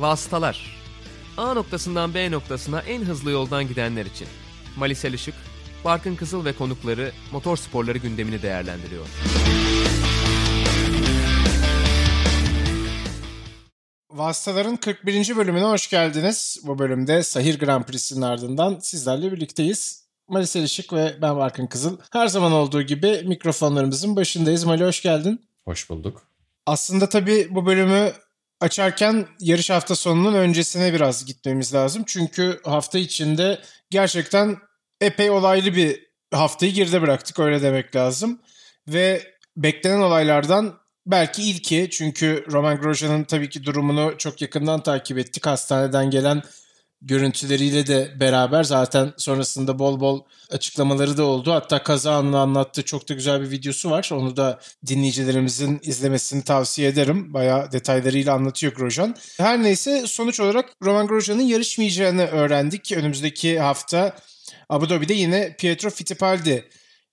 Vasıtalar A noktasından B noktasına en hızlı yoldan gidenler için. Malisel Işık, Barkın Kızıl ve konukları motor sporları gündemini değerlendiriyor. Vasıtaların 41. bölümüne hoş geldiniz. Bu bölümde Sahir Grand Prix'sinin ardından sizlerle birlikteyiz. Malisel Işık ve ben Barkın Kızıl. Her zaman olduğu gibi mikrofonlarımızın başındayız. Mali hoş geldin. Hoş bulduk. Aslında tabii bu bölümü açarken yarış hafta sonunun öncesine biraz gitmemiz lazım. Çünkü hafta içinde gerçekten epey olaylı bir haftayı geride bıraktık öyle demek lazım. Ve beklenen olaylardan belki ilki çünkü Roman Grosjean'ın tabii ki durumunu çok yakından takip ettik. Hastaneden gelen görüntüleriyle de beraber zaten sonrasında bol bol açıklamaları da oldu. Hatta kaza anını anlattığı çok da güzel bir videosu var. Onu da dinleyicilerimizin izlemesini tavsiye ederim. Bayağı detaylarıyla anlatıyor Grosjean. Her neyse sonuç olarak Roman Grosjean'ın yarışmayacağını öğrendik. Önümüzdeki hafta Abu Dhabi'de yine Pietro Fittipaldi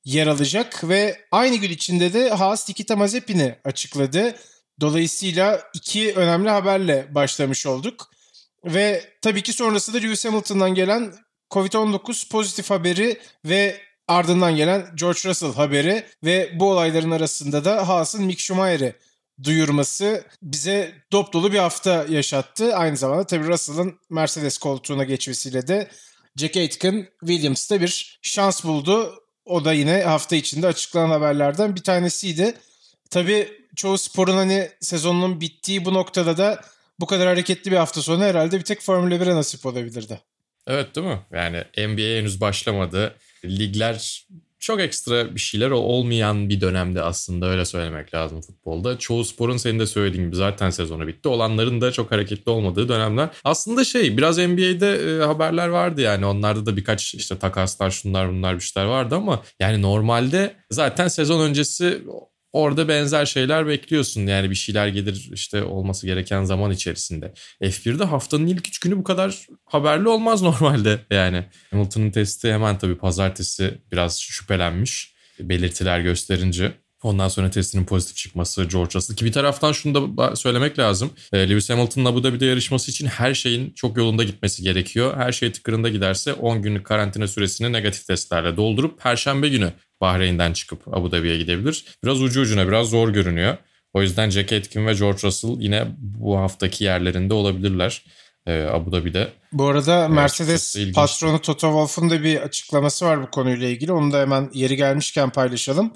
yer alacak ve aynı gün içinde de Haas Nikita Mazepin'i açıkladı. Dolayısıyla iki önemli haberle başlamış olduk. Ve tabii ki sonrasında Lewis Hamilton'dan gelen Covid-19 pozitif haberi ve ardından gelen George Russell haberi ve bu olayların arasında da Haas'ın Mick Schumacher'i duyurması bize dop dolu bir hafta yaşattı. Aynı zamanda tabii Russell'ın Mercedes koltuğuna geçmesiyle de Jack Aitken Williams'ta bir şans buldu. O da yine hafta içinde açıklanan haberlerden bir tanesiydi. Tabii çoğu sporun hani sezonunun bittiği bu noktada da bu kadar hareketli bir hafta sonu herhalde bir tek Formula 1'e nasip olabilirdi. Evet değil mi? Yani NBA henüz başlamadı. Ligler çok ekstra bir şeyler olmayan bir dönemde aslında öyle söylemek lazım futbolda. Çoğu sporun senin de söylediğin gibi zaten sezonu bitti. Olanların da çok hareketli olmadığı dönemler. Aslında şey biraz NBA'de e, haberler vardı yani onlarda da birkaç işte takaslar şunlar bunlar bir şeyler vardı ama yani normalde zaten sezon öncesi orada benzer şeyler bekliyorsun. Yani bir şeyler gelir işte olması gereken zaman içerisinde. F1'de haftanın ilk üç günü bu kadar haberli olmaz normalde yani. Hamilton'ın testi hemen tabii pazartesi biraz şüphelenmiş belirtiler gösterince. Ondan sonra testinin pozitif çıkması George Russell. Ki bir taraftan şunu da söylemek lazım. E, Lewis Hamilton'ın Abu Dhabi'de yarışması için her şeyin çok yolunda gitmesi gerekiyor. Her şey tıkırında giderse 10 günlük karantina süresini negatif testlerle doldurup Perşembe günü Bahreyn'den çıkıp Abu Dhabi'ye gidebilir. Biraz ucu ucuna biraz zor görünüyor. O yüzden Jack Aitken ve George Russell yine bu haftaki yerlerinde olabilirler. Ee, Abu Dhabi'de. Bu arada Mercedes patronu Toto Wolff'un da bir açıklaması var bu konuyla ilgili. Onu da hemen yeri gelmişken paylaşalım.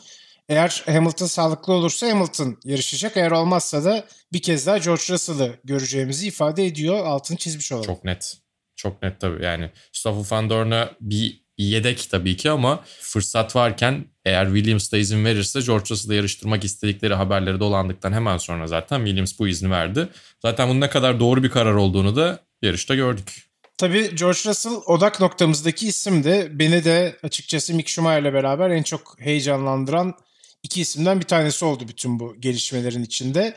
Eğer Hamilton sağlıklı olursa Hamilton yarışacak. Eğer olmazsa da bir kez daha George Russell'ı göreceğimizi ifade ediyor. Altını çizmiş olalım. Çok net. Çok net tabii. Yani Stoffel van Dorn'a bir yedek tabii ki ama fırsat varken eğer Williams da izin verirse George Russell'ı yarıştırmak istedikleri haberleri dolandıktan hemen sonra zaten Williams bu izni verdi. Zaten bunun ne kadar doğru bir karar olduğunu da yarışta gördük. Tabii George Russell odak noktamızdaki isimdi. Beni de açıkçası Mick Schumacher'le beraber en çok heyecanlandıran iki isimden bir tanesi oldu bütün bu gelişmelerin içinde.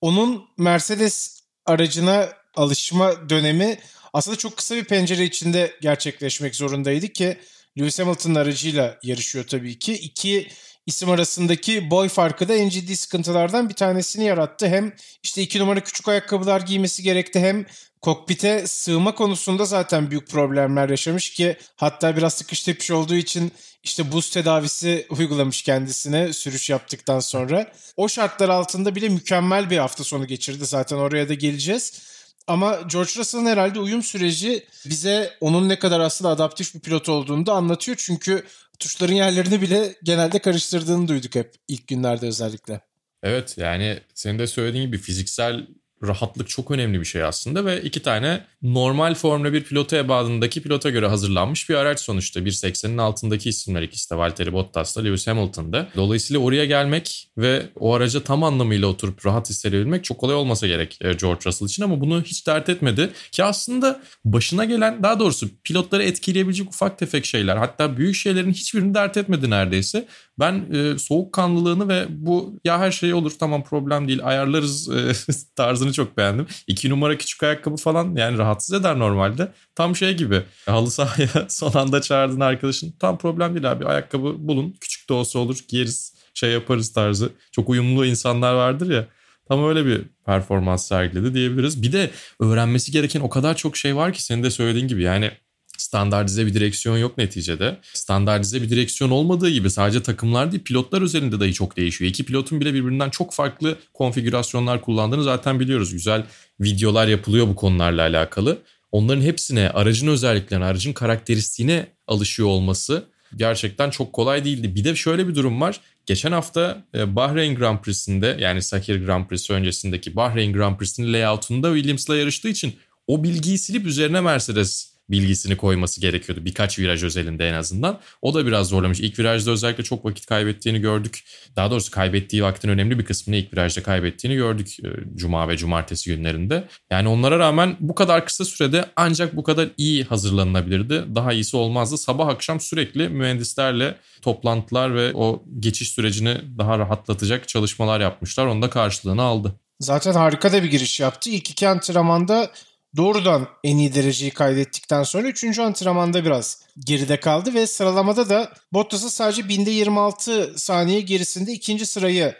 Onun Mercedes aracına alışma dönemi aslında çok kısa bir pencere içinde gerçekleşmek zorundaydı ki Lewis Hamilton aracıyla yarışıyor tabii ki. İki isim arasındaki boy farkı da en ciddi sıkıntılardan bir tanesini yarattı. Hem işte iki numara küçük ayakkabılar giymesi gerekti hem kokpite sığma konusunda zaten büyük problemler yaşamış ki hatta biraz sıkış tepiş olduğu için işte buz tedavisi uygulamış kendisine sürüş yaptıktan sonra. O şartlar altında bile mükemmel bir hafta sonu geçirdi zaten oraya da geleceğiz. Ama George Russell'ın herhalde uyum süreci bize onun ne kadar aslında adaptif bir pilot olduğunu da anlatıyor. Çünkü tuşların yerlerini bile genelde karıştırdığını duyduk hep ilk günlerde özellikle. Evet yani senin de söylediğin gibi fiziksel rahatlık çok önemli bir şey aslında ve iki tane normal Formula 1 pilotu ebadındaki pilota göre hazırlanmış bir araç sonuçta. 1.80'in altındaki isimler ikisi de Valtteri Bottas'la Lewis Hamilton'da. Dolayısıyla oraya gelmek ve o araca tam anlamıyla oturup rahat hissedebilmek çok kolay olmasa gerek e, George Russell için ama bunu hiç dert etmedi. Ki aslında başına gelen daha doğrusu pilotları etkileyebilecek ufak tefek şeyler hatta büyük şeylerin hiçbirini dert etmedi neredeyse. Ben e, soğukkanlılığını ve bu ya her şey olur tamam problem değil ayarlarız e, tarzını çok beğendim. İki numara küçük ayakkabı falan yani rahatsız eder normalde. Tam şey gibi halı sahaya son anda çağırdığın arkadaşın tam problem değil abi ayakkabı bulun küçük de olsa olur giyeriz şey yaparız tarzı. Çok uyumlu insanlar vardır ya Tam öyle bir performans sergiledi diyebiliriz. Bir de öğrenmesi gereken o kadar çok şey var ki senin de söylediğin gibi yani standartize bir direksiyon yok neticede. Standartize bir direksiyon olmadığı gibi sadece takımlar değil pilotlar üzerinde dahi çok değişiyor. İki pilotun bile birbirinden çok farklı konfigürasyonlar kullandığını zaten biliyoruz. Güzel videolar yapılıyor bu konularla alakalı. Onların hepsine aracın özelliklerine, aracın karakteristiğine alışıyor olması gerçekten çok kolay değildi. Bir de şöyle bir durum var. Geçen hafta e, Bahreyn Grand Prix'sinde yani Sakir Grand Prix'si öncesindeki Bahreyn Grand Prix'sinin layout'unda Williams'la yarıştığı için o bilgiyi silip üzerine Mercedes bilgisini koyması gerekiyordu. Birkaç viraj özelinde en azından. O da biraz zorlamış. İlk virajda özellikle çok vakit kaybettiğini gördük. Daha doğrusu kaybettiği vaktin önemli bir kısmını ilk virajda kaybettiğini gördük e, Cuma ve Cumartesi günlerinde. Yani onlara rağmen bu kadar kısa sürede ancak bu kadar iyi hazırlanılabilirdi. Daha iyisi olmazdı. Sabah akşam sürekli mühendislerle toplantılar ve o geçiş sürecini daha rahatlatacak çalışmalar yapmışlar. Onun da karşılığını aldı. Zaten harika da bir giriş yaptı. İlk iki antrenmanda doğrudan en iyi dereceyi kaydettikten sonra 3. antrenmanda biraz geride kaldı ve sıralamada da Bottas'ın sadece binde 26 saniye gerisinde ikinci sırayı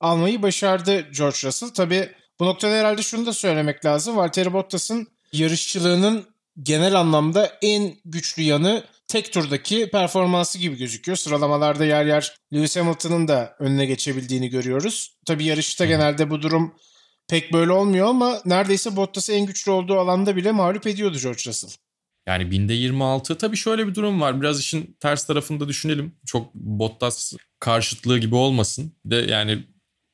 almayı başardı George Russell. Tabi bu noktada herhalde şunu da söylemek lazım. Valtteri Bottas'ın yarışçılığının genel anlamda en güçlü yanı tek turdaki performansı gibi gözüküyor. Sıralamalarda yer yer Lewis Hamilton'ın da önüne geçebildiğini görüyoruz. Tabi yarışta genelde bu durum pek böyle olmuyor ama neredeyse Bottas'ı en güçlü olduğu alanda bile mağlup ediyordu George Russell. Yani binde 26 tabii şöyle bir durum var. Biraz işin ters tarafını da düşünelim. Çok Bottas karşıtlığı gibi olmasın. De yani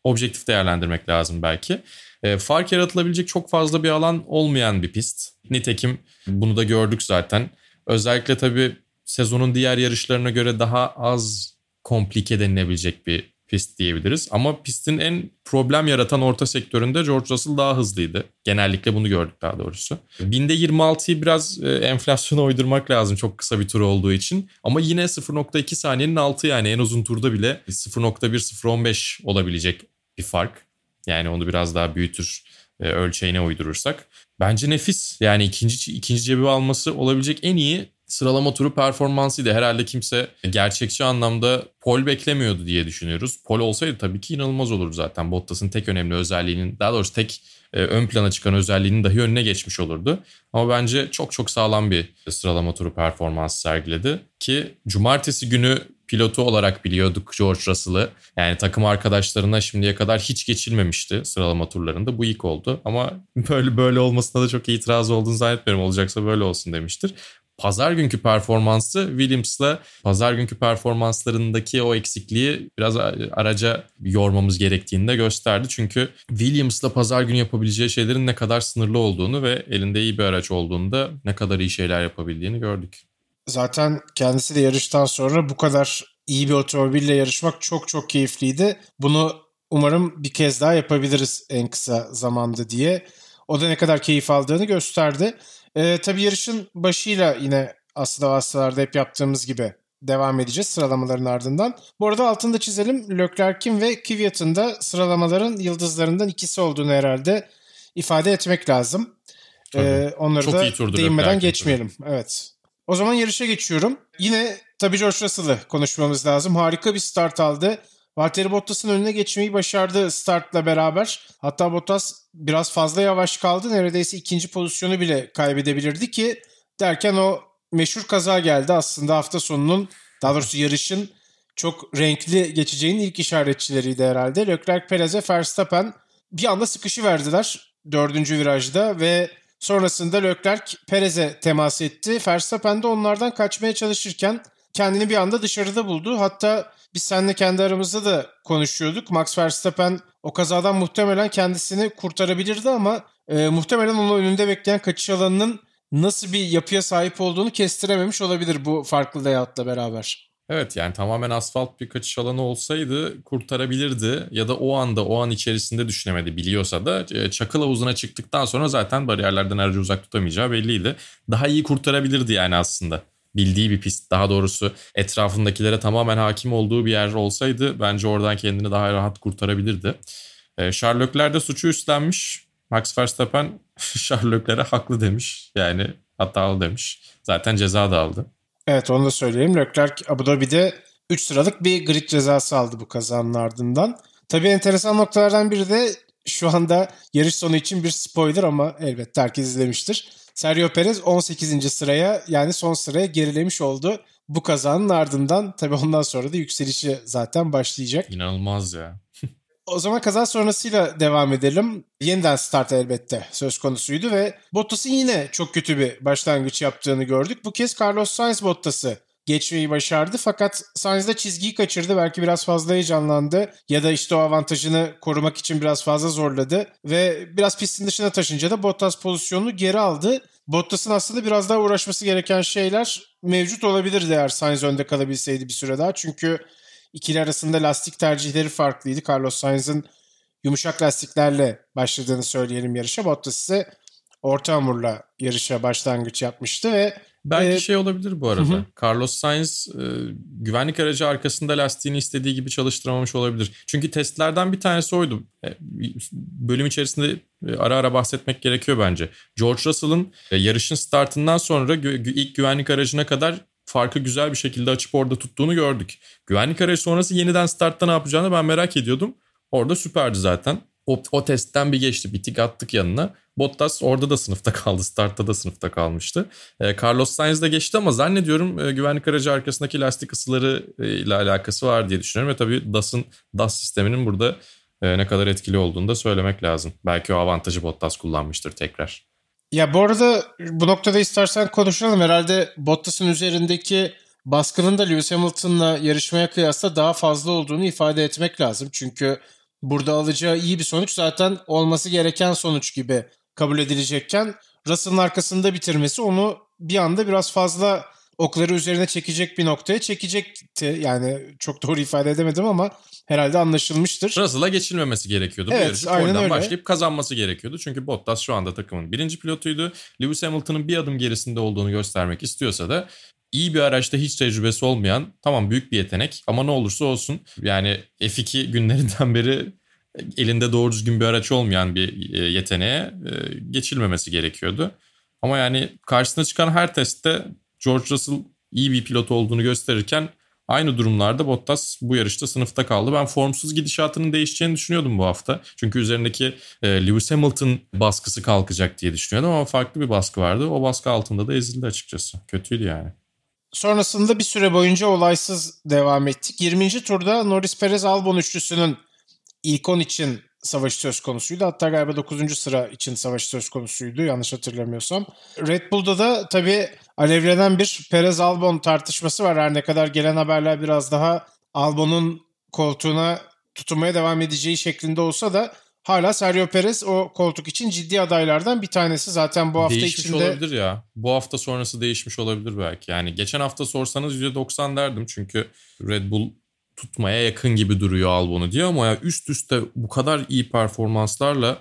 objektif değerlendirmek lazım belki. E, fark yaratılabilecek çok fazla bir alan olmayan bir pist. Nitekim bunu da gördük zaten. Özellikle tabii sezonun diğer yarışlarına göre daha az komplike denilebilecek bir pist diyebiliriz. Ama pistin en problem yaratan orta sektöründe George Russell daha hızlıydı. Genellikle bunu gördük daha doğrusu. Binde 26'yı biraz e, enflasyona uydurmak lazım çok kısa bir tur olduğu için. Ama yine 0.2 saniyenin altı yani en uzun turda bile 0.1-0.15 olabilecek bir fark. Yani onu biraz daha büyütür e, ölçeğine uydurursak. Bence nefis. Yani ikinci ikinci cebi alması olabilecek en iyi sıralama turu performansıydı. Herhalde kimse gerçekçi anlamda pol beklemiyordu diye düşünüyoruz. Pol olsaydı tabii ki inanılmaz olurdu zaten. Bottas'ın tek önemli özelliğinin daha doğrusu tek e, ön plana çıkan özelliğinin dahi önüne geçmiş olurdu. Ama bence çok çok sağlam bir sıralama turu performansı sergiledi. Ki cumartesi günü pilotu olarak biliyorduk George Russell'ı. Yani takım arkadaşlarına şimdiye kadar hiç geçilmemişti sıralama turlarında. Bu ilk oldu. Ama böyle böyle olmasına da çok itiraz olduğunu zannetmiyorum. Olacaksa böyle olsun demiştir pazar günkü performansı Williams'la pazar günkü performanslarındaki o eksikliği biraz araca yormamız gerektiğini de gösterdi. Çünkü Williams'la pazar günü yapabileceği şeylerin ne kadar sınırlı olduğunu ve elinde iyi bir araç olduğunda ne kadar iyi şeyler yapabildiğini gördük. Zaten kendisi de yarıştan sonra bu kadar iyi bir otomobille yarışmak çok çok keyifliydi. Bunu umarım bir kez daha yapabiliriz en kısa zamanda diye. O da ne kadar keyif aldığını gösterdi. E, tabii yarışın başıyla yine aslında vasıtalarda hep yaptığımız gibi devam edeceğiz sıralamaların ardından. Bu arada altında çizelim Leclerc'in ve Kvyat'ın da sıralamaların yıldızlarından ikisi olduğunu herhalde ifade etmek lazım. Ee, onları Çok da değinmeden geçmeyelim. Tabii. Evet. O zaman yarışa geçiyorum. Yine tabii George Russell'ı konuşmamız lazım. Harika bir start aldı. Valtteri Bottas'ın önüne geçmeyi başardı startla beraber. Hatta Bottas biraz fazla yavaş kaldı. Neredeyse ikinci pozisyonu bile kaybedebilirdi ki derken o meşhur kaza geldi. Aslında hafta sonunun daha doğrusu yarışın çok renkli geçeceğinin ilk işaretçileriydi herhalde. Leclerc, Perez ve Verstappen bir anda sıkışı verdiler dördüncü virajda ve sonrasında Leclerc Perez'e temas etti. Verstappen de onlardan kaçmaya çalışırken kendini bir anda dışarıda buldu. Hatta biz seninle kendi aramızda da konuşuyorduk. Max Verstappen o kazadan muhtemelen kendisini kurtarabilirdi ama e, muhtemelen onun önünde bekleyen kaçış alanının nasıl bir yapıya sahip olduğunu kestirememiş olabilir bu farklı layout'la beraber. Evet yani tamamen asfalt bir kaçış alanı olsaydı kurtarabilirdi ya da o anda o an içerisinde düşünemedi biliyorsa da e, çakıl havuzuna çıktıktan sonra zaten bariyerlerden aracı uzak tutamayacağı belliydi. Daha iyi kurtarabilirdi yani aslında bildiği bir pist daha doğrusu etrafındakilere tamamen hakim olduğu bir yer olsaydı bence oradan kendini daha rahat kurtarabilirdi. E, Charles Leclerc de suçu üstlenmiş. Max Verstappen Leclerc'e haklı demiş. Yani hatalı demiş. Zaten ceza da aldı. Evet onu da söyleyeyim. Leclerc Abu Dhabi'de 3 sıralık bir grid cezası aldı bu kazanın ardından. Tabii enteresan noktalardan biri de şu anda yarış sonu için bir spoiler ama elbette herkes izlemiştir. Sergio Perez 18. sıraya yani son sıraya gerilemiş oldu. Bu kazanın ardından tabii ondan sonra da yükselişi zaten başlayacak. İnanılmaz ya. O zaman kaza sonrasıyla devam edelim. Yeniden start elbette söz konusuydu ve Bottas'ın yine çok kötü bir başlangıç yaptığını gördük. Bu kez Carlos Sainz Bottas'ı geçmeyi başardı fakat Sainz de çizgiyi kaçırdı. Belki biraz fazla heyecanlandı ya da işte o avantajını korumak için biraz fazla zorladı ve biraz pistin dışına taşınca da Bottas pozisyonunu geri aldı. Bottas'ın aslında biraz daha uğraşması gereken şeyler mevcut olabilirdi eğer Sainz önde kalabilseydi bir süre daha. Çünkü ikili arasında lastik tercihleri farklıydı. Carlos Sainz'ın yumuşak lastiklerle başladığını söyleyelim yarışa. Bottas ise orta hamurla yarışa başlangıç yapmıştı ve Belki ee, şey olabilir bu arada. Hı. Carlos Sainz e, güvenlik aracı arkasında lastiğini istediği gibi çalıştıramamış olabilir. Çünkü testlerden bir tanesi oydu. E, bölüm içerisinde e, ara ara bahsetmek gerekiyor bence. George Russell'ın e, yarışın startından sonra gü- ilk güvenlik aracına kadar farkı güzel bir şekilde açıp orada tuttuğunu gördük. Güvenlik aracı sonrası yeniden startta ne yapacağını ben merak ediyordum. Orada süperdi zaten. O, o testten bir geçti. Bir tik attık yanına. Bottas orada da sınıfta kaldı. Startta da sınıfta kalmıştı. E, Carlos Sainz de geçti ama zannediyorum e, güvenlik aracı arkasındaki lastik ısıları e, ile alakası var diye düşünüyorum. Ve tabii DAS'ın DAS sisteminin burada e, ne kadar etkili olduğunu da söylemek lazım. Belki o avantajı Bottas kullanmıştır tekrar. Ya bu arada bu noktada istersen konuşalım. Herhalde Bottas'ın üzerindeki baskının da Lewis Hamilton'la yarışmaya kıyasla daha fazla olduğunu ifade etmek lazım. Çünkü burada alacağı iyi bir sonuç zaten olması gereken sonuç gibi kabul edilecekken Russell'ın arkasında bitirmesi onu bir anda biraz fazla okları üzerine çekecek bir noktaya çekecekti. Yani çok doğru ifade edemedim ama herhalde anlaşılmıştır. Russell'a geçilmemesi gerekiyordu. Evet, Bu yarışı aynen öyle. başlayıp kazanması gerekiyordu. Çünkü Bottas şu anda takımın birinci pilotuydu. Lewis Hamilton'ın bir adım gerisinde olduğunu göstermek istiyorsa da iyi bir araçta hiç tecrübesi olmayan tamam büyük bir yetenek ama ne olursa olsun yani F2 günlerinden beri elinde doğru düzgün bir araç olmayan bir e, yeteneğe e, geçilmemesi gerekiyordu. Ama yani karşısına çıkan her testte George Russell iyi bir pilot olduğunu gösterirken aynı durumlarda Bottas bu yarışta sınıfta kaldı. Ben formsuz gidişatının değişeceğini düşünüyordum bu hafta. Çünkü üzerindeki e, Lewis Hamilton baskısı kalkacak diye düşünüyordum ama farklı bir baskı vardı. O baskı altında da ezildi açıkçası. Kötüydü yani. Sonrasında bir süre boyunca olaysız devam ettik. 20. turda Norris Perez Albon üçlüsünün ilk 10 için savaşı söz konusuydu. Hatta galiba 9. sıra için savaşı söz konusuydu yanlış hatırlamıyorsam. Red Bull'da da tabii alevlenen bir Perez Albon tartışması var. Her ne kadar gelen haberler biraz daha Albon'un koltuğuna tutunmaya devam edeceği şeklinde olsa da hala Sergio Perez o koltuk için ciddi adaylardan bir tanesi. Zaten bu hafta değişmiş içinde... olabilir ya. Bu hafta sonrası değişmiş olabilir belki. Yani geçen hafta sorsanız %90 derdim çünkü Red Bull tutmaya yakın gibi duruyor Albon'u diye ama ya üst üste bu kadar iyi performanslarla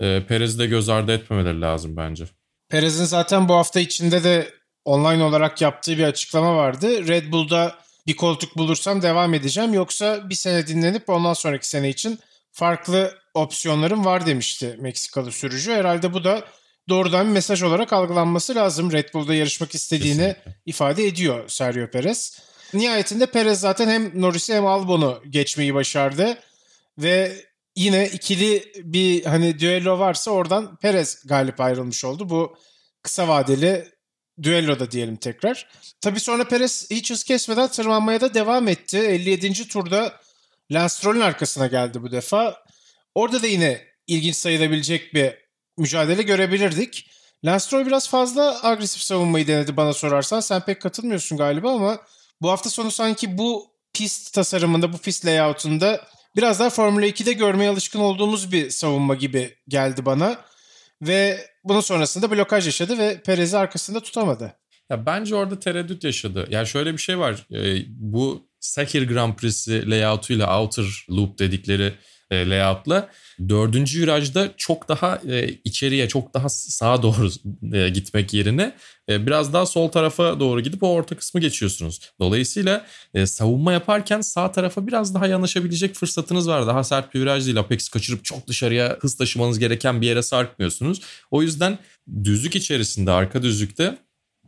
e, Perez'i de göz ardı etmemeleri lazım bence. Perez'in zaten bu hafta içinde de online olarak yaptığı bir açıklama vardı. Red Bull'da bir koltuk bulursam devam edeceğim yoksa bir sene dinlenip ondan sonraki sene için farklı opsiyonlarım var demişti Meksikalı sürücü. Herhalde bu da doğrudan bir mesaj olarak algılanması lazım. Red Bull'da yarışmak istediğini Kesinlikle. ifade ediyor Sergio Perez. Nihayetinde Perez zaten hem Norris'i hem Albon'u geçmeyi başardı. Ve yine ikili bir hani düello varsa oradan Perez galip ayrılmış oldu. Bu kısa vadeli düello da diyelim tekrar. Tabii sonra Perez hiç hız kesmeden tırmanmaya da devam etti. 57. turda Lance Stroll'ün arkasına geldi bu defa. Orada da yine ilginç sayılabilecek bir mücadele görebilirdik. Lance Stroll biraz fazla agresif savunmayı denedi bana sorarsan. Sen pek katılmıyorsun galiba ama bu hafta sonu sanki bu pist tasarımında, bu pist layoutunda biraz daha Formula 2'de görmeye alışkın olduğumuz bir savunma gibi geldi bana. Ve bunun sonrasında blokaj yaşadı ve Perez'i arkasında tutamadı. Ya bence orada tereddüt yaşadı. Yani şöyle bir şey var. E, bu Sakir Grand Prix'si layoutuyla outer loop dedikleri e, layout'la dördüncü virajda çok daha e, içeriye çok daha sağa doğru e, gitmek yerine e, biraz daha sol tarafa doğru gidip o orta kısmı geçiyorsunuz. Dolayısıyla e, savunma yaparken sağ tarafa biraz daha yanaşabilecek fırsatınız var. Daha sert bir viraj değil. Apex kaçırıp çok dışarıya hız taşımanız gereken bir yere sarkmıyorsunuz. O yüzden düzlük içerisinde arka düzlükte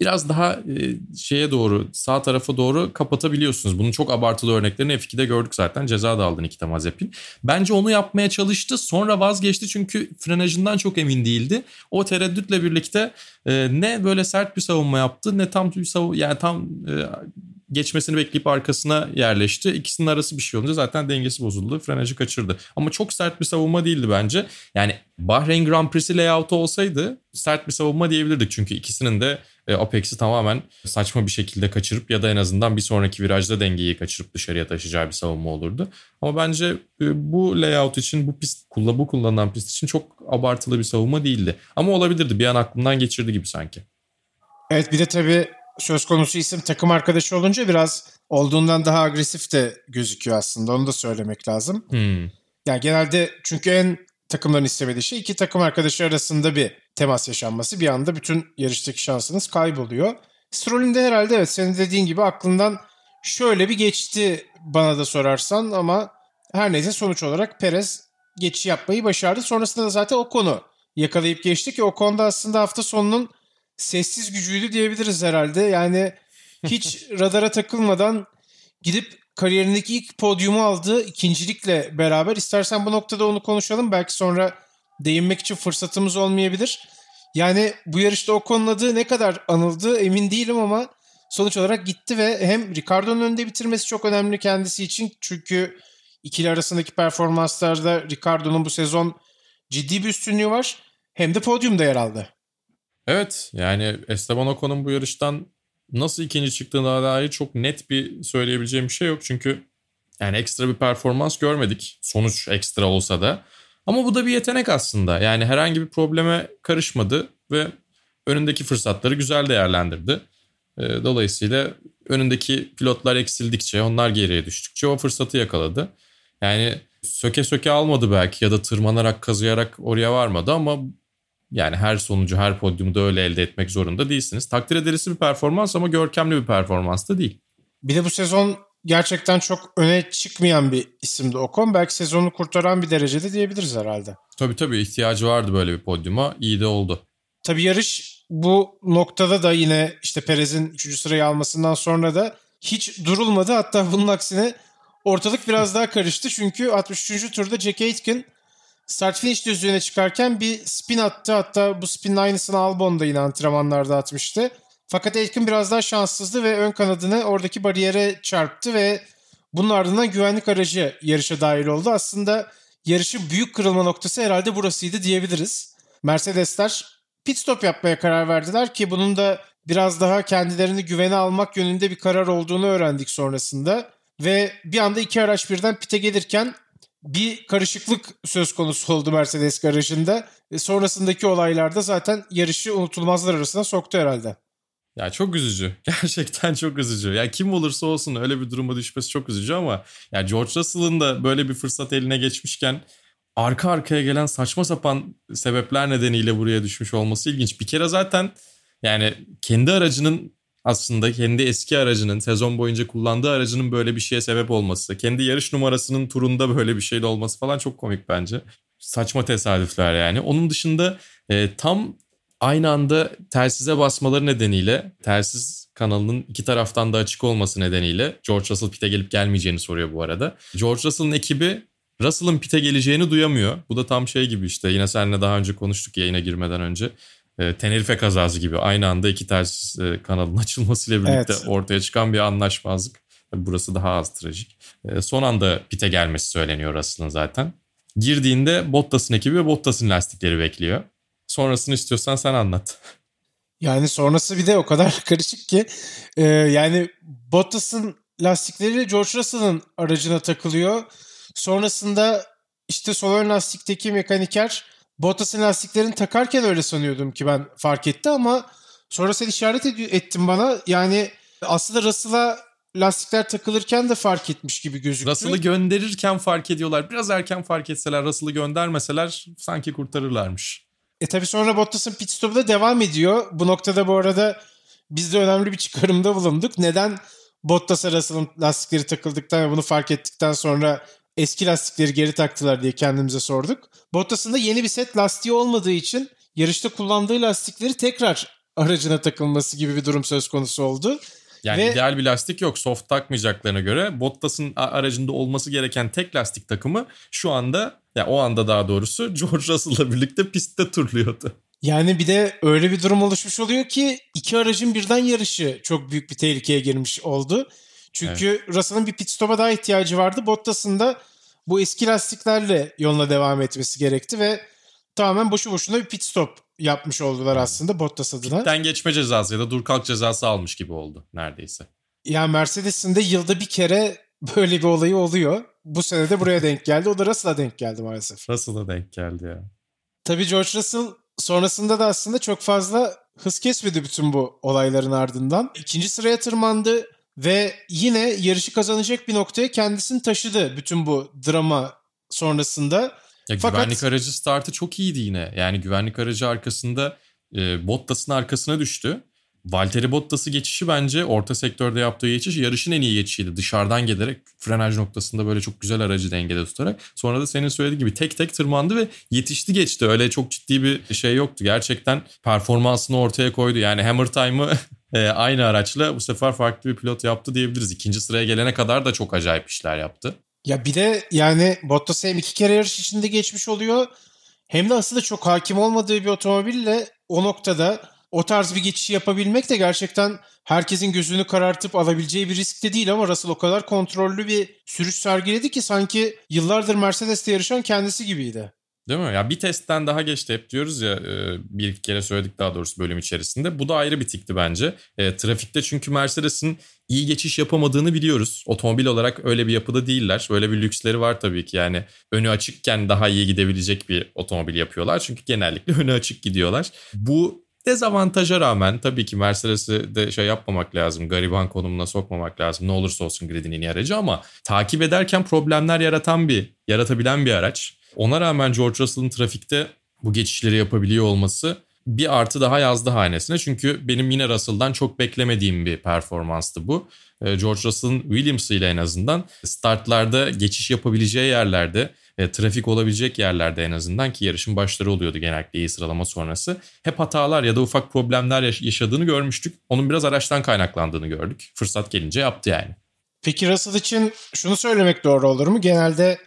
biraz daha e, şeye doğru sağ tarafa doğru kapatabiliyorsunuz. Bunun çok abartılı örneklerini F2'de gördük zaten. Ceza da aldı Nikita Mazepin. Bence onu yapmaya çalıştı. Sonra vazgeçti çünkü frenajından çok emin değildi. O tereddütle birlikte e, ne böyle sert bir savunma yaptı ne tam bir savunma yani tam e, geçmesini bekleyip arkasına yerleşti. İkisinin arası bir şey olunca zaten dengesi bozuldu. Frenajı kaçırdı. Ama çok sert bir savunma değildi bence. Yani Bahreyn Grand Prix'si layout'u olsaydı sert bir savunma diyebilirdik. Çünkü ikisinin de e, Apex'i tamamen saçma bir şekilde kaçırıp ya da en azından bir sonraki virajda dengeyi kaçırıp dışarıya taşıyacağı bir savunma olurdu. Ama bence e, bu layout için bu pist bu kullanılan pist için çok abartılı bir savunma değildi. Ama olabilirdi. Bir an aklımdan geçirdi gibi sanki. Evet bir de tabii söz konusu isim takım arkadaşı olunca biraz olduğundan daha agresif de gözüküyor aslında. Onu da söylemek lazım. Hmm. Yani genelde çünkü en takımların istemediği şey iki takım arkadaşı arasında bir temas yaşanması. Bir anda bütün yarıştaki şansınız kayboluyor. Stroll'ün de herhalde evet senin dediğin gibi aklından şöyle bir geçti bana da sorarsan ama her neyse sonuç olarak Perez geçiş yapmayı başardı. Sonrasında da zaten o konu yakalayıp geçti ki o konuda aslında hafta sonunun sessiz gücüydü diyebiliriz herhalde. Yani hiç radara takılmadan gidip kariyerindeki ilk podyumu aldığı ikincilikle beraber. istersen bu noktada onu konuşalım. Belki sonra değinmek için fırsatımız olmayabilir. Yani bu yarışta o konunun adı ne kadar anıldı emin değilim ama sonuç olarak gitti ve hem Ricardo'nun önünde bitirmesi çok önemli kendisi için. Çünkü ikili arasındaki performanslarda Ricardo'nun bu sezon ciddi bir üstünlüğü var. Hem de podyumda yer aldı. Evet yani Esteban Ocon'un bu yarıştan nasıl ikinci çıktığına dair çok net bir söyleyebileceğim bir şey yok. Çünkü yani ekstra bir performans görmedik. Sonuç ekstra olsa da. Ama bu da bir yetenek aslında. Yani herhangi bir probleme karışmadı ve önündeki fırsatları güzel değerlendirdi. Ee, dolayısıyla önündeki pilotlar eksildikçe, onlar geriye düştükçe o fırsatı yakaladı. Yani söke söke almadı belki ya da tırmanarak kazıyarak oraya varmadı ama yani her sonucu, her podyumu da öyle elde etmek zorunda değilsiniz. Takdir edilisi bir performans ama görkemli bir performans da değil. Bir de bu sezon gerçekten çok öne çıkmayan bir isimdi Ocon. Belki sezonu kurtaran bir derecede diyebiliriz herhalde. Tabii tabii ihtiyacı vardı böyle bir podyuma. İyi de oldu. Tabii yarış bu noktada da yine işte Perez'in 3. sırayı almasından sonra da hiç durulmadı. Hatta bunun aksine ortalık biraz daha karıştı. Çünkü 63. turda Jack Aitken start finish düzlüğüne çıkarken bir spin attı. Hatta bu spinin aynısını Albon da yine antrenmanlarda atmıştı. Fakat Aitken biraz daha şanssızdı ve ön kanadını oradaki bariyere çarptı ve bunun ardından güvenlik aracı yarışa dahil oldu. Aslında yarışın büyük kırılma noktası herhalde burasıydı diyebiliriz. Mercedesler pit stop yapmaya karar verdiler ki bunun da biraz daha kendilerini güvene almak yönünde bir karar olduğunu öğrendik sonrasında. Ve bir anda iki araç birden pite gelirken bir karışıklık söz konusu oldu Mercedes garajında. E sonrasındaki olaylarda zaten yarışı unutulmazlar arasına soktu herhalde. Ya çok üzücü. Gerçekten çok üzücü. Ya kim olursa olsun öyle bir duruma düşmesi çok üzücü ama ya George Russell'ın da böyle bir fırsat eline geçmişken arka arkaya gelen saçma sapan sebepler nedeniyle buraya düşmüş olması ilginç. Bir kere zaten yani kendi aracının aslında kendi eski aracının sezon boyunca kullandığı aracının böyle bir şeye sebep olması, kendi yarış numarasının turunda böyle bir şeyle olması falan çok komik bence. Saçma tesadüfler yani. Onun dışında e, tam aynı anda telsize basmaları nedeniyle telsiz kanalının iki taraftan da açık olması nedeniyle George Russell pite gelip gelmeyeceğini soruyor bu arada. George Russell'ın ekibi Russell'ın pite geleceğini duyamıyor. Bu da tam şey gibi işte yine seninle daha önce konuştuk yayına girmeden önce. E, Tenerife kazası gibi aynı anda iki ters e, kanalın açılmasıyla birlikte evet. ortaya çıkan bir anlaşmazlık. Burası daha az trajik. E, son anda pite gelmesi söyleniyor Russell'ın zaten. Girdiğinde Bottas'ın ekibi ve Bottas'ın lastikleri bekliyor. Sonrasını istiyorsan sen anlat. Yani sonrası bir de o kadar karışık ki e, yani Bottas'ın lastikleri George Russell'ın aracına takılıyor. Sonrasında işte sol ön lastikteki mekaniker Bottas'ın lastiklerini takarken öyle sanıyordum ki ben fark etti ama sonra sen işaret ed- ettin bana. Yani aslında Russell'a lastikler takılırken de fark etmiş gibi gözüktü. Russell'ı gönderirken fark ediyorlar. Biraz erken fark etseler, Russell'ı göndermeseler sanki kurtarırlarmış. E tabi sonra Bottas'ın pit stopu da devam ediyor. Bu noktada bu arada biz de önemli bir çıkarımda bulunduk. Neden Bottas'a Russell'ın lastikleri takıldıktan ve bunu fark ettikten sonra eski lastikleri geri taktılar diye kendimize sorduk. Bottas'ın da yeni bir set lastiği olmadığı için yarışta kullandığı lastikleri tekrar aracına takılması gibi bir durum söz konusu oldu. Yani Ve... ideal bir lastik yok. Soft takmayacaklarına göre Bottas'ın aracında olması gereken tek lastik takımı şu anda ya yani o anda daha doğrusu George Russell'la birlikte pistte turluyordu. Yani bir de öyle bir durum oluşmuş oluyor ki iki aracın birden yarışı çok büyük bir tehlikeye girmiş oldu. Çünkü evet. Russell'ın bir pit stop'a daha ihtiyacı vardı. Bottas'ın da bu eski lastiklerle yoluna devam etmesi gerekti ve tamamen boşu boşuna bir pit stop yapmış oldular aslında Bottas adına. Pitten geçme cezası ya da dur kalk cezası almış gibi oldu neredeyse. Ya Mercedes'in de yılda bir kere böyle bir olayı oluyor. Bu sene de buraya denk geldi. O da Russell'a denk geldi maalesef. Russell'a denk geldi ya. Tabii George Russell sonrasında da aslında çok fazla hız kesmedi bütün bu olayların ardından. İkinci sıraya tırmandı ve yine yarışı kazanacak bir noktaya kendisini taşıdı bütün bu drama sonrasında. Ya Fakat... güvenlik aracı startı çok iyiydi yine. Yani güvenlik aracı arkasında e, Bottas'ın arkasına düştü. Valtteri Bottas'ı geçişi bence orta sektörde yaptığı geçiş yarışın en iyi geçişiydi. Dışarıdan gelerek frenaj noktasında böyle çok güzel aracı dengede tutarak. Sonra da senin söylediğin gibi tek tek tırmandı ve yetişti geçti. Öyle çok ciddi bir şey yoktu. Gerçekten performansını ortaya koydu. Yani Hammer Time'ı e, aynı araçla bu sefer farklı bir pilot yaptı diyebiliriz. İkinci sıraya gelene kadar da çok acayip işler yaptı. Ya bir de yani Bottas hem iki kere yarış içinde geçmiş oluyor hem de aslında çok hakim olmadığı bir otomobille o noktada o tarz bir geçişi yapabilmek de gerçekten herkesin gözünü karartıp alabileceği bir risk de değil ama Russell o kadar kontrollü bir sürüş sergiledi ki sanki yıllardır Mercedes'te yarışan kendisi gibiydi. Değil mi? Ya bir testten daha geçti hep diyoruz ya e, bir kere söyledik daha doğrusu bölüm içerisinde. Bu da ayrı bir tikti bence. E, trafikte çünkü Mercedes'in iyi geçiş yapamadığını biliyoruz. Otomobil olarak öyle bir yapıda değiller. Böyle bir lüksleri var tabii ki. Yani önü açıkken daha iyi gidebilecek bir otomobil yapıyorlar. Çünkü genellikle önü açık gidiyorlar. Bu dezavantaja rağmen tabii ki Mercedes'i de şey yapmamak lazım. Gariban konumuna sokmamak lazım. Ne olursa olsun gridin en iyi aracı ama takip ederken problemler yaratan bir, yaratabilen bir araç. Ona rağmen George Russell'ın trafikte bu geçişleri yapabiliyor olması bir artı daha yazdı hanesine. Çünkü benim yine Russell'dan çok beklemediğim bir performanstı bu. Ee, George Russell'ın Williams ile en azından startlarda geçiş yapabileceği yerlerde, e, trafik olabilecek yerlerde en azından ki yarışın başları oluyordu genellikle iyi sıralama sonrası. Hep hatalar ya da ufak problemler yaşadığını görmüştük. Onun biraz araçtan kaynaklandığını gördük. Fırsat gelince yaptı yani. Peki Russell için şunu söylemek doğru olur mu? Genelde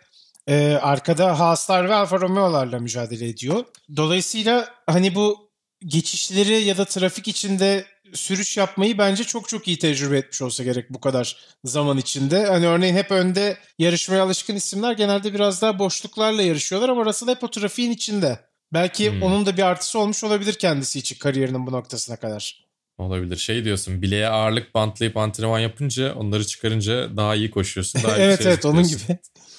e, arkada Haaslar ve Alfa Romeo'larla mücadele ediyor. Dolayısıyla hani bu geçişleri ya da trafik içinde sürüş yapmayı bence çok çok iyi tecrübe etmiş olsa gerek bu kadar zaman içinde. Hani örneğin hep önde yarışmaya alışkın isimler genelde biraz daha boşluklarla yarışıyorlar ama Russell hep o trafiğin içinde. Belki hmm. onun da bir artısı olmuş olabilir kendisi için kariyerinin bu noktasına kadar. Olabilir. Şey diyorsun bileğe ağırlık bantlayıp antrenman yapınca onları çıkarınca daha iyi koşuyorsun. Daha evet şey evet onun gibi.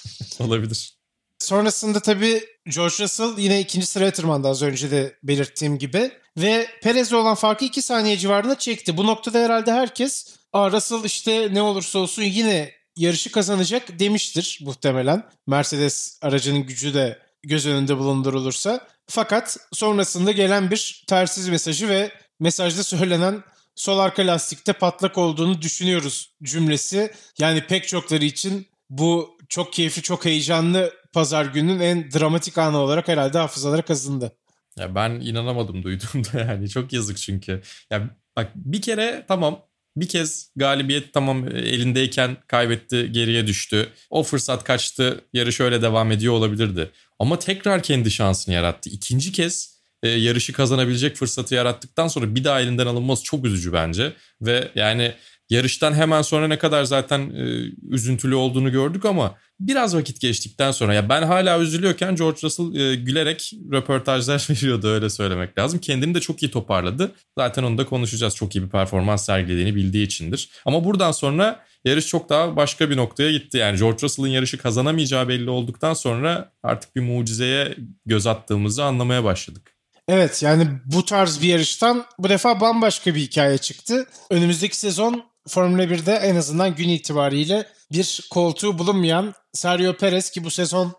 Olabilir. Sonrasında tabii George Russell yine ikinci sıraya tırmandı az önce de belirttiğim gibi. Ve Perez'le olan farkı 2 saniye civarında çekti. Bu noktada herhalde herkes Aa, Russell işte ne olursa olsun yine yarışı kazanacak demiştir muhtemelen. Mercedes aracının gücü de göz önünde bulundurulursa. Fakat sonrasında gelen bir tersiz mesajı ve mesajda söylenen sol arka lastikte patlak olduğunu düşünüyoruz cümlesi. Yani pek çokları için bu çok keyifli, çok heyecanlı pazar gününün en dramatik anı olarak herhalde hafızalara kazındı. Ya ben inanamadım duyduğumda yani çok yazık çünkü. Ya bak bir kere tamam bir kez galibiyet tamam elindeyken kaybetti geriye düştü. O fırsat kaçtı yarış öyle devam ediyor olabilirdi. Ama tekrar kendi şansını yarattı. İkinci kez e, yarışı kazanabilecek fırsatı yarattıktan sonra bir daha elinden alınması çok üzücü bence. Ve yani Yarıştan hemen sonra ne kadar zaten e, üzüntülü olduğunu gördük ama biraz vakit geçtikten sonra ya ben hala üzülüyorken George Russell e, gülerek röportajlar veriyordu öyle söylemek lazım. Kendini de çok iyi toparladı. Zaten onu da konuşacağız. Çok iyi bir performans sergilediğini bildiği içindir. Ama buradan sonra yarış çok daha başka bir noktaya gitti. Yani George Russell'ın yarışı kazanamayacağı belli olduktan sonra artık bir mucizeye göz attığımızı anlamaya başladık. Evet yani bu tarz bir yarıştan bu defa bambaşka bir hikaye çıktı. Önümüzdeki sezon Formula 1'de en azından gün itibariyle bir koltuğu bulunmayan Sergio Perez ki bu sezon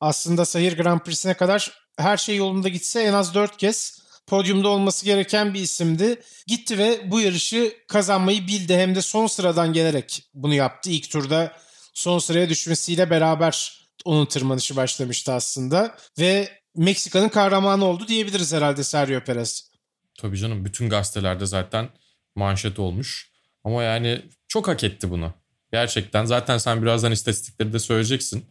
aslında Sahir Grand Prix'sine kadar her şey yolunda gitse en az 4 kez podyumda olması gereken bir isimdi. Gitti ve bu yarışı kazanmayı bildi hem de son sıradan gelerek bunu yaptı. İlk turda son sıraya düşmesiyle beraber onun tırmanışı başlamıştı aslında ve Meksika'nın kahramanı oldu diyebiliriz herhalde Sergio Perez. Tabii canım bütün gazetelerde zaten manşet olmuş. Ama yani çok hak etti bunu. Gerçekten zaten sen birazdan istatistikleri de söyleyeceksin.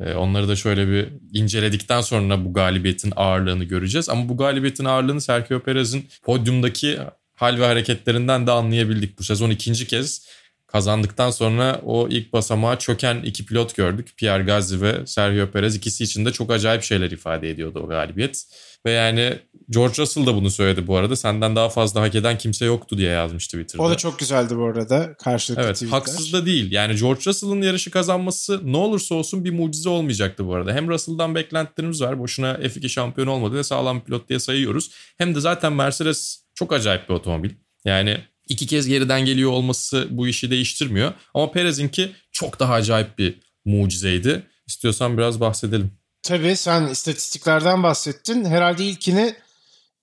Ee, onları da şöyle bir inceledikten sonra bu galibiyetin ağırlığını göreceğiz. Ama bu galibiyetin ağırlığını Sergio Perez'in podyumdaki hal ve hareketlerinden de anlayabildik. Bu sezon ikinci kez kazandıktan sonra o ilk basamağa çöken iki pilot gördük. Pierre Gasly ve Sergio Perez ikisi için de çok acayip şeyler ifade ediyordu o galibiyet. Ve yani George Russell da bunu söyledi bu arada. Senden daha fazla hak eden kimse yoktu diye yazmıştı Twitter'da. O da çok güzeldi bu arada karşılıklı Evet tweetler. haksız da değil. Yani George Russell'ın yarışı kazanması ne olursa olsun bir mucize olmayacaktı bu arada. Hem Russell'dan beklentilerimiz var. Boşuna F2 şampiyon olmadı ve sağlam pilot diye sayıyoruz. Hem de zaten Mercedes çok acayip bir otomobil. Yani iki kez geriden geliyor olması bu işi değiştirmiyor. Ama Perez'inki çok daha acayip bir mucizeydi. İstiyorsan biraz bahsedelim. Tabii sen istatistiklerden bahsettin. Herhalde ilkini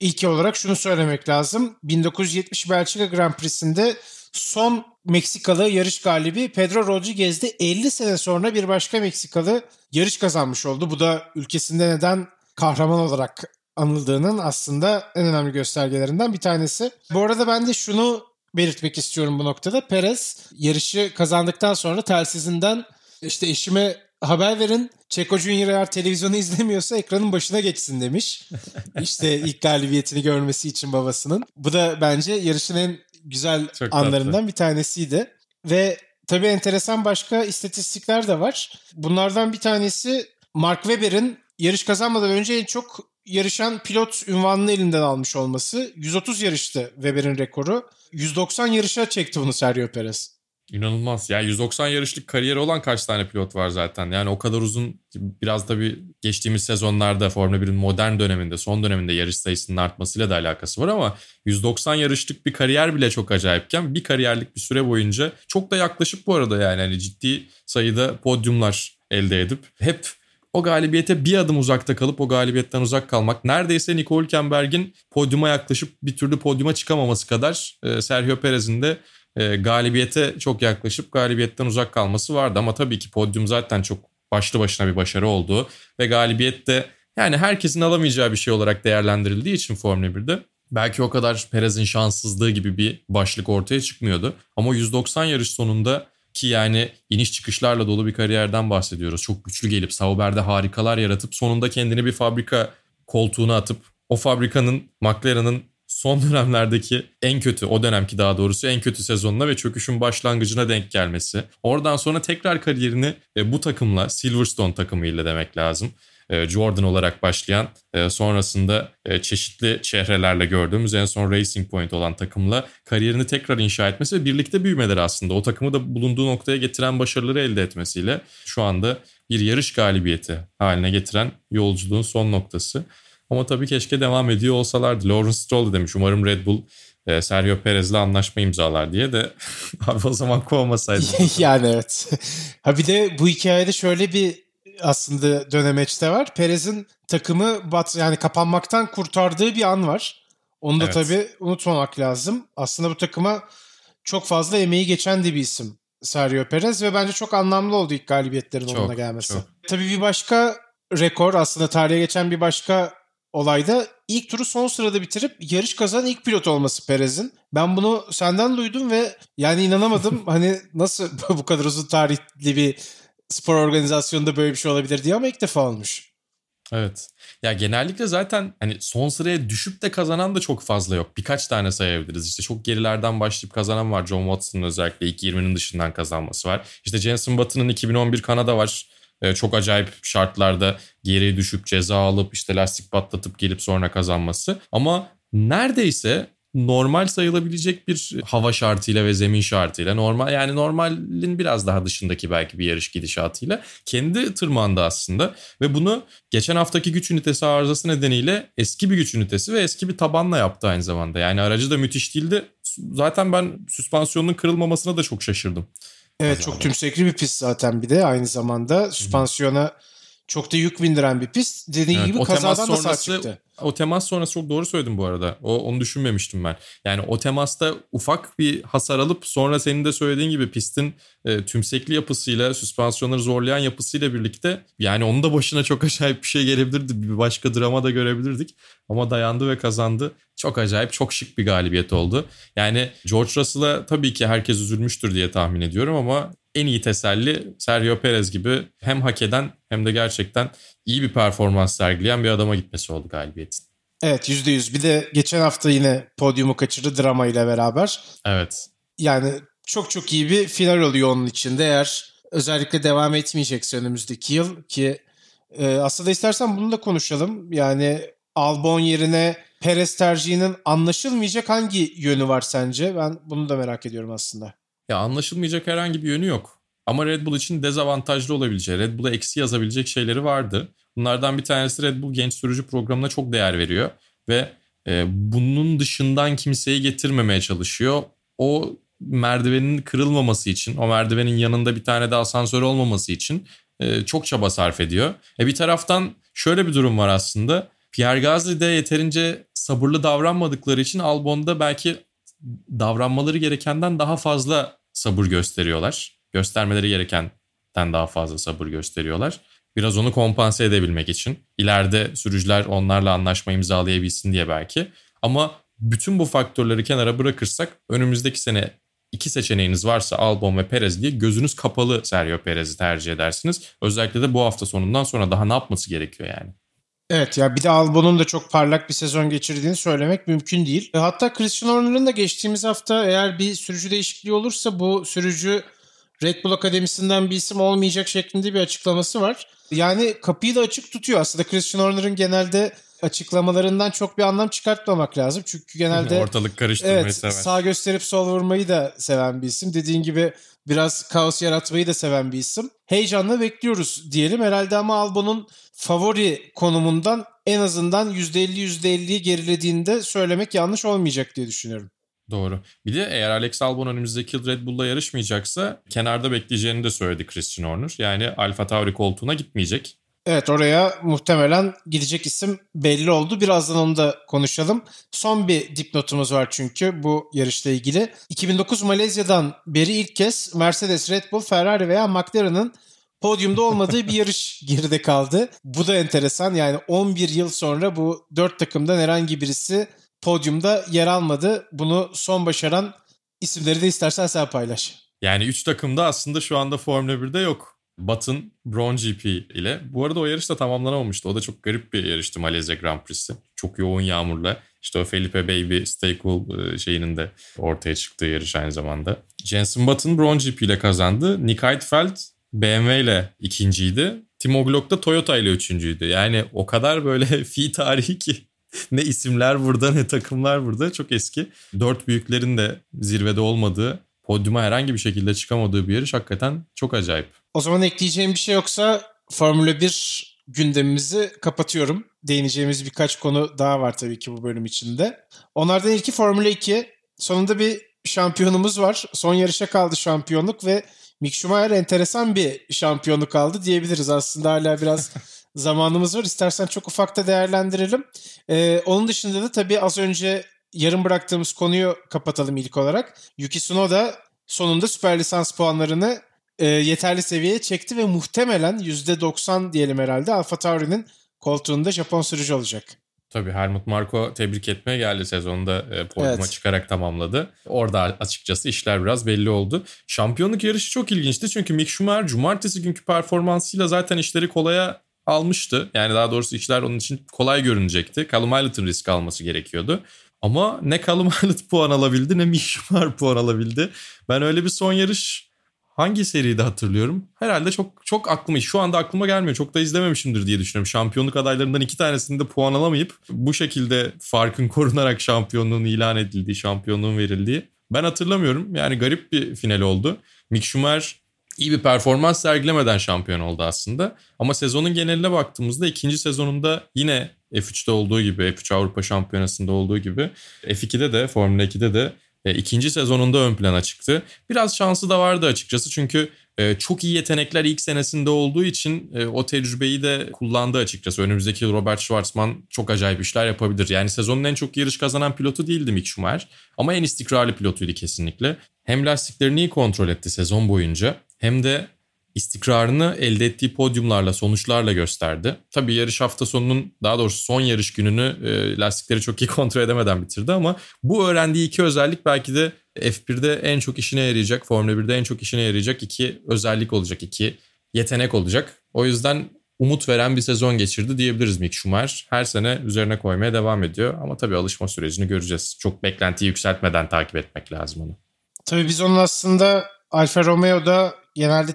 ilki olarak şunu söylemek lazım. 1970 Belçika Grand Prix'sinde son Meksikalı yarış galibi Pedro Rodriguez de 50 sene sonra bir başka Meksikalı yarış kazanmış oldu. Bu da ülkesinde neden kahraman olarak anıldığının aslında en önemli göstergelerinden bir tanesi. Bu arada ben de şunu belirtmek istiyorum bu noktada. Perez yarışı kazandıktan sonra telsizinden işte eşime haber verin. Çeko Junior eğer televizyonu izlemiyorsa ekranın başına geçsin demiş. İşte ilk galibiyetini görmesi için babasının. Bu da bence yarışın en güzel Çok anlarından tatlı. bir tanesiydi. Ve tabii enteresan başka istatistikler de var. Bunlardan bir tanesi Mark Webber'in yarış kazanmadan önce en çok yarışan pilot ünvanını elinden almış olması. 130 yarıştı Webber'in rekoru. 190 yarışa çekti bunu Sergio Perez. İnanılmaz. Ya 190 yarışlık kariyeri olan kaç tane pilot var zaten. Yani o kadar uzun biraz da bir geçtiğimiz sezonlarda Formula 1'in modern döneminde, son döneminde yarış sayısının artmasıyla da alakası var ama 190 yarışlık bir kariyer bile çok acayipken bir kariyerlik bir süre boyunca çok da yaklaşık bu arada yani hani ciddi sayıda podyumlar elde edip hep o galibiyete bir adım uzakta kalıp o galibiyetten uzak kalmak. Neredeyse Nico Hülkenberg'in podyuma yaklaşıp bir türlü podyuma çıkamaması kadar e, Sergio Perez'in de e, galibiyete çok yaklaşıp galibiyetten uzak kalması vardı. Ama tabii ki podyum zaten çok başlı başına bir başarı oldu. Ve galibiyet de yani herkesin alamayacağı bir şey olarak değerlendirildiği için Formula 1'de belki o kadar Perez'in şanssızlığı gibi bir başlık ortaya çıkmıyordu. Ama 190 yarış sonunda ki yani iniş çıkışlarla dolu bir kariyerden bahsediyoruz. Çok güçlü gelip Sauber'de harikalar yaratıp sonunda kendini bir fabrika koltuğuna atıp o fabrikanın McLaren'ın son dönemlerdeki en kötü o dönemki daha doğrusu en kötü sezonuna ve çöküşün başlangıcına denk gelmesi. Oradan sonra tekrar kariyerini e, bu takımla Silverstone takımıyla demek lazım. E, Jordan olarak başlayan e, sonrasında e, çeşitli çehrelerle gördüğümüz en son Racing Point olan takımla kariyerini tekrar inşa etmesi ve birlikte büyümeleri aslında o takımı da bulunduğu noktaya getiren başarıları elde etmesiyle şu anda bir yarış galibiyeti haline getiren yolculuğun son noktası. Ama tabii keşke devam ediyor olsalardı. Lawrence Stroll demiş umarım Red Bull Sergio Perez'le anlaşma imzalar diye de abi o zaman kovmasaydı. yani evet. Ha bir de bu hikayede şöyle bir aslında dönemeçte var. Perez'in takımı bat yani kapanmaktan kurtardığı bir an var. Onu da Evet. tabii unutmamak lazım. Aslında bu takıma çok fazla emeği geçen de bir isim Sergio Perez ve bence çok anlamlı oldu ilk galibiyetlerin Çok, onunla gelmesi. çok. Tabii bir başka rekor aslında tarihe geçen bir başka olayda ilk turu son sırada bitirip yarış kazanan ilk pilot olması Perez'in. Ben bunu senden duydum ve yani inanamadım. hani nasıl bu kadar uzun tarihli bir spor organizasyonunda böyle bir şey olabilir diye ama ilk defa olmuş. Evet. Ya genellikle zaten hani son sıraya düşüp de kazanan da çok fazla yok. Birkaç tane sayabiliriz. İşte çok gerilerden başlayıp kazanan var. John Watson'ın özellikle ilk 20'nin dışından kazanması var. İşte Jenson Button'ın 2011 Kanada var. Ee, çok acayip şartlarda geriye düşüp ceza alıp işte lastik patlatıp gelip sonra kazanması. Ama neredeyse normal sayılabilecek bir hava şartıyla ve zemin şartıyla normal yani normalin biraz daha dışındaki belki bir yarış gidişatıyla kendi tırmandı aslında ve bunu geçen haftaki güç ünitesi arızası nedeniyle eski bir güç ünitesi ve eski bir tabanla yaptı aynı zamanda. Yani aracı da müthiş değildi. Zaten ben süspansiyonun kırılmamasına da çok şaşırdım. Evet çok tümsekli bir pist zaten bir de aynı zamanda süspansiyona çok da yük bindiren bir pist. Dediğin evet, gibi kazadan da sağ çıktı. O temas sonrası çok doğru söyledim bu arada. O onu düşünmemiştim ben. Yani o temasta ufak bir hasar alıp sonra senin de söylediğin gibi pistin e, tümsekli yapısıyla, süspansiyonları zorlayan yapısıyla birlikte yani onun da başına çok acayip bir şey gelebilirdi. Bir başka drama da görebilirdik. Ama dayandı ve kazandı. Çok acayip, çok şık bir galibiyet oldu. Yani George Russell'a tabii ki herkes üzülmüştür diye tahmin ediyorum ama en iyi teselli Sergio Perez gibi hem hak eden hem de gerçekten iyi bir performans sergileyen bir adama gitmesi oldu galibiyetin. Evet yüzde yüz. Bir de geçen hafta yine podyumu kaçırdı drama ile beraber. Evet. Yani çok çok iyi bir final oluyor onun içinde eğer özellikle devam etmeyecekse önümüzdeki yıl ki e, aslında istersen bunu da konuşalım. Yani Albon yerine Perez tercihinin anlaşılmayacak hangi yönü var sence? Ben bunu da merak ediyorum aslında. Ya anlaşılmayacak herhangi bir yönü yok. Ama Red Bull için dezavantajlı olabileceği, Red Bull'a eksi yazabilecek şeyleri vardı. Bunlardan bir tanesi Red Bull genç sürücü programına çok değer veriyor. Ve e, bunun dışından kimseyi getirmemeye çalışıyor. O merdivenin kırılmaması için, o merdivenin yanında bir tane de asansör olmaması için e, çok çaba sarf ediyor. E bir taraftan şöyle bir durum var aslında. Pierre Gasly'de yeterince sabırlı davranmadıkları için Albon'da belki davranmaları gerekenden daha fazla sabır gösteriyorlar. Göstermeleri gerekenden daha fazla sabır gösteriyorlar. Biraz onu kompanse edebilmek için. İleride sürücüler onlarla anlaşma imzalayabilsin diye belki. Ama bütün bu faktörleri kenara bırakırsak önümüzdeki sene iki seçeneğiniz varsa Albon ve Perez diye gözünüz kapalı Sergio Perez'i tercih edersiniz. Özellikle de bu hafta sonundan sonra daha ne yapması gerekiyor yani. Evet ya bir de Albon'un da çok parlak bir sezon geçirdiğini söylemek mümkün değil. Hatta Christian Horner'ın da geçtiğimiz hafta eğer bir sürücü değişikliği olursa bu sürücü Red Bull Akademisi'nden bir isim olmayacak şeklinde bir açıklaması var. Yani kapıyı da açık tutuyor. Aslında Christian Horner'ın genelde açıklamalarından çok bir anlam çıkartmamak lazım. Çünkü genelde ortalık karıştırmayı evet, seven. Sağ gösterip sol vurmayı da seven bir isim. Dediğin gibi biraz kaos yaratmayı da seven bir isim. Heyecanla bekliyoruz diyelim. Herhalde ama Albon'un favori konumundan en azından %50 %50'yi gerilediğinde söylemek yanlış olmayacak diye düşünüyorum. Doğru. Bir de eğer Alex Albon önümüzdeki yıl Red Bull'la yarışmayacaksa kenarda bekleyeceğini de söyledi Christian Horner. Yani Alfa Tauri koltuğuna gitmeyecek. Evet oraya muhtemelen gidecek isim belli oldu. Birazdan onu da konuşalım. Son bir dipnotumuz var çünkü bu yarışla ilgili. 2009 Malezya'dan beri ilk kez Mercedes, Red Bull, Ferrari veya McLaren'ın podyumda olmadığı bir yarış geride kaldı. Bu da enteresan. Yani 11 yıl sonra bu 4 takımdan herhangi birisi podyumda yer almadı. Bunu son başaran isimleri de istersen sen paylaş. Yani 3 takım da aslında şu anda Formula 1'de yok. Button Brown GP ile. Bu arada o yarış da tamamlanamamıştı. O da çok garip bir yarıştı Malezya Grand Prix'si. Çok yoğun yağmurla. İşte o Felipe Baby Stay Cool e, şeyinin de ortaya çıktığı yarış aynı zamanda. Jensen Button Brown GP ile kazandı. Nick Heidfeld BMW ile ikinciydi. Timo Glock da Toyota ile üçüncüydü. Yani o kadar böyle fi tarihi ki ne isimler burada ne takımlar burada. Çok eski. Dört büyüklerin de zirvede olmadığı, podyuma herhangi bir şekilde çıkamadığı bir yarış hakikaten çok acayip. O zaman ekleyeceğim bir şey yoksa Formula 1 gündemimizi kapatıyorum. Değineceğimiz birkaç konu daha var tabii ki bu bölüm içinde. Onlardan ilki Formula 2. Sonunda bir şampiyonumuz var. Son yarışa kaldı şampiyonluk ve Mick Schumacher enteresan bir şampiyonluk aldı diyebiliriz. Aslında hala biraz zamanımız var. İstersen çok ufakta değerlendirelim. Ee, onun dışında da tabii az önce yarım bıraktığımız konuyu kapatalım ilk olarak. Yuki Tsunoda sonunda süper lisans puanlarını e, yeterli seviyeye çekti ve muhtemelen %90 diyelim herhalde Alfa Tauri'nin koltuğunda Japon sürücü olacak. Tabii Helmut Marko tebrik etmeye geldi sezonda e, podyuma evet. çıkarak tamamladı. Orada açıkçası işler biraz belli oldu. Şampiyonluk yarışı çok ilginçti çünkü Mick Schumacher cumartesi günkü performansıyla zaten işleri kolaya almıştı. Yani daha doğrusu işler onun için kolay görünecekti. Callum Aylett'ın risk alması gerekiyordu. Ama ne Callum Aylett puan alabildi ne Mick Schumacher puan alabildi. Ben öyle bir son yarış hangi seride hatırlıyorum? Herhalde çok çok aklıma şu anda aklıma gelmiyor. Çok da izlememişimdir diye düşünüyorum. Şampiyonluk adaylarından iki tanesinde puan alamayıp bu şekilde farkın korunarak şampiyonluğun ilan edildiği, şampiyonluğun verildiği. Ben hatırlamıyorum. Yani garip bir final oldu. Mick Schumacher iyi bir performans sergilemeden şampiyon oldu aslında. Ama sezonun geneline baktığımızda ikinci sezonunda yine F3'te olduğu gibi, F3 Avrupa Şampiyonası'nda olduğu gibi F2'de de, Formula 2'de de e, ikinci sezonunda ön plana çıktı. Biraz şansı da vardı açıkçası çünkü e, çok iyi yetenekler ilk senesinde olduğu için e, o tecrübeyi de kullandı açıkçası. Önümüzdeki Robert Schwarzman çok acayip işler yapabilir. Yani sezonun en çok yarış kazanan pilotu değildi Mick Schumacher ama en istikrarlı pilotuydu kesinlikle. Hem lastiklerini iyi kontrol etti sezon boyunca hem de istikrarını elde ettiği podyumlarla, sonuçlarla gösterdi. Tabii yarış hafta sonunun daha doğrusu son yarış gününü e, lastikleri çok iyi kontrol edemeden bitirdi ama bu öğrendiği iki özellik belki de F1'de en çok işine yarayacak, Formula 1'de en çok işine yarayacak iki özellik olacak, iki yetenek olacak. O yüzden umut veren bir sezon geçirdi diyebiliriz Mick Schumacher. Her sene üzerine koymaya devam ediyor ama tabii alışma sürecini göreceğiz. Çok beklentiyi yükseltmeden takip etmek lazım onu. Tabii biz onun aslında Alfa Romeo'da genelde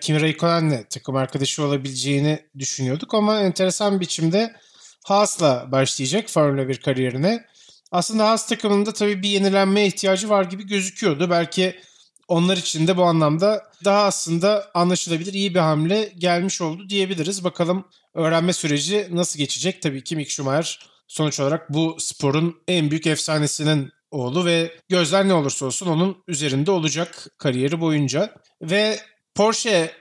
Kimi Raikkonen'le takım arkadaşı olabileceğini düşünüyorduk ama enteresan biçimde Haas'la başlayacak Formula 1 kariyerine. Aslında Haas takımında tabii bir yenilenmeye ihtiyacı var gibi gözüküyordu. Belki onlar için de bu anlamda daha aslında anlaşılabilir iyi bir hamle gelmiş oldu diyebiliriz. Bakalım öğrenme süreci nasıl geçecek? Tabii ki Mick Schumacher sonuç olarak bu sporun en büyük efsanesinin oğlu ve gözler ne olursa olsun onun üzerinde olacak kariyeri boyunca. Ve Porsche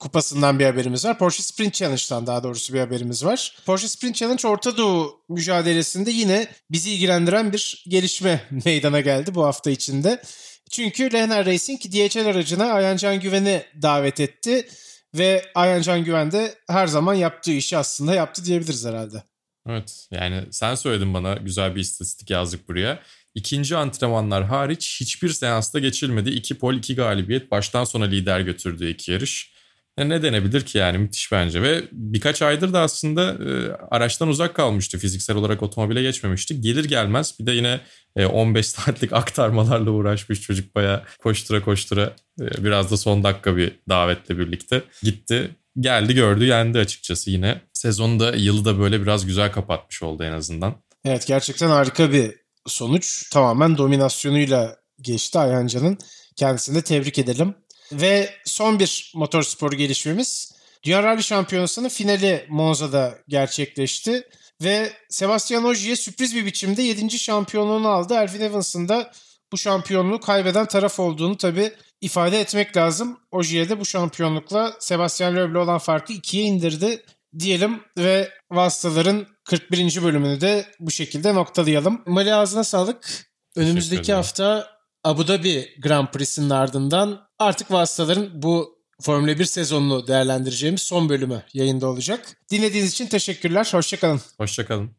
kupasından bir haberimiz var. Porsche Sprint Challenge'dan daha doğrusu bir haberimiz var. Porsche Sprint Challenge Orta Doğu mücadelesinde yine bizi ilgilendiren bir gelişme meydana geldi bu hafta içinde. Çünkü Lehner Racing DHL aracına Ayancan Güven'i davet etti ve Ayancan Güven de her zaman yaptığı işi aslında yaptı diyebiliriz herhalde. Evet yani sen söyledin bana güzel bir istatistik yazdık buraya. İkinci antrenmanlar hariç hiçbir seansta geçilmedi. İki pol, iki galibiyet. Baştan sona lider götürdüğü iki yarış. Ya ne denebilir ki yani müthiş bence ve birkaç aydır da aslında e, araçtan uzak kalmıştı. Fiziksel olarak otomobile geçmemişti. Gelir gelmez bir de yine e, 15 saatlik aktarmalarla uğraşmış çocuk baya koştura koştura e, biraz da son dakika bir davetle birlikte gitti. Geldi gördü yendi açıkçası yine. Sezonu da yılı da böyle biraz güzel kapatmış oldu en azından. Evet gerçekten harika bir sonuç tamamen dominasyonuyla geçti Ayhanca'nın. Kendisini de tebrik edelim. Ve son bir motorspor gelişmemiz. Dünya Rally Şampiyonası'nın finali Monza'da gerçekleşti. Ve Sebastian Ogier sürpriz bir biçimde 7. şampiyonluğunu aldı. Elfin Evans'ın da bu şampiyonluğu kaybeden taraf olduğunu tabi ifade etmek lazım. Ogier de bu şampiyonlukla Sebastian Loeb'le olan farkı ikiye indirdi diyelim ve Vastaların 41. bölümünü de bu şekilde noktalayalım. Mali ağzına sağlık. Önümüzdeki hafta Abu Dhabi Grand Prix'sinin ardından artık Vastaların bu Formula 1 sezonunu değerlendireceğimiz son bölümü yayında olacak. Dinlediğiniz için teşekkürler. Hoşçakalın. Hoşçakalın.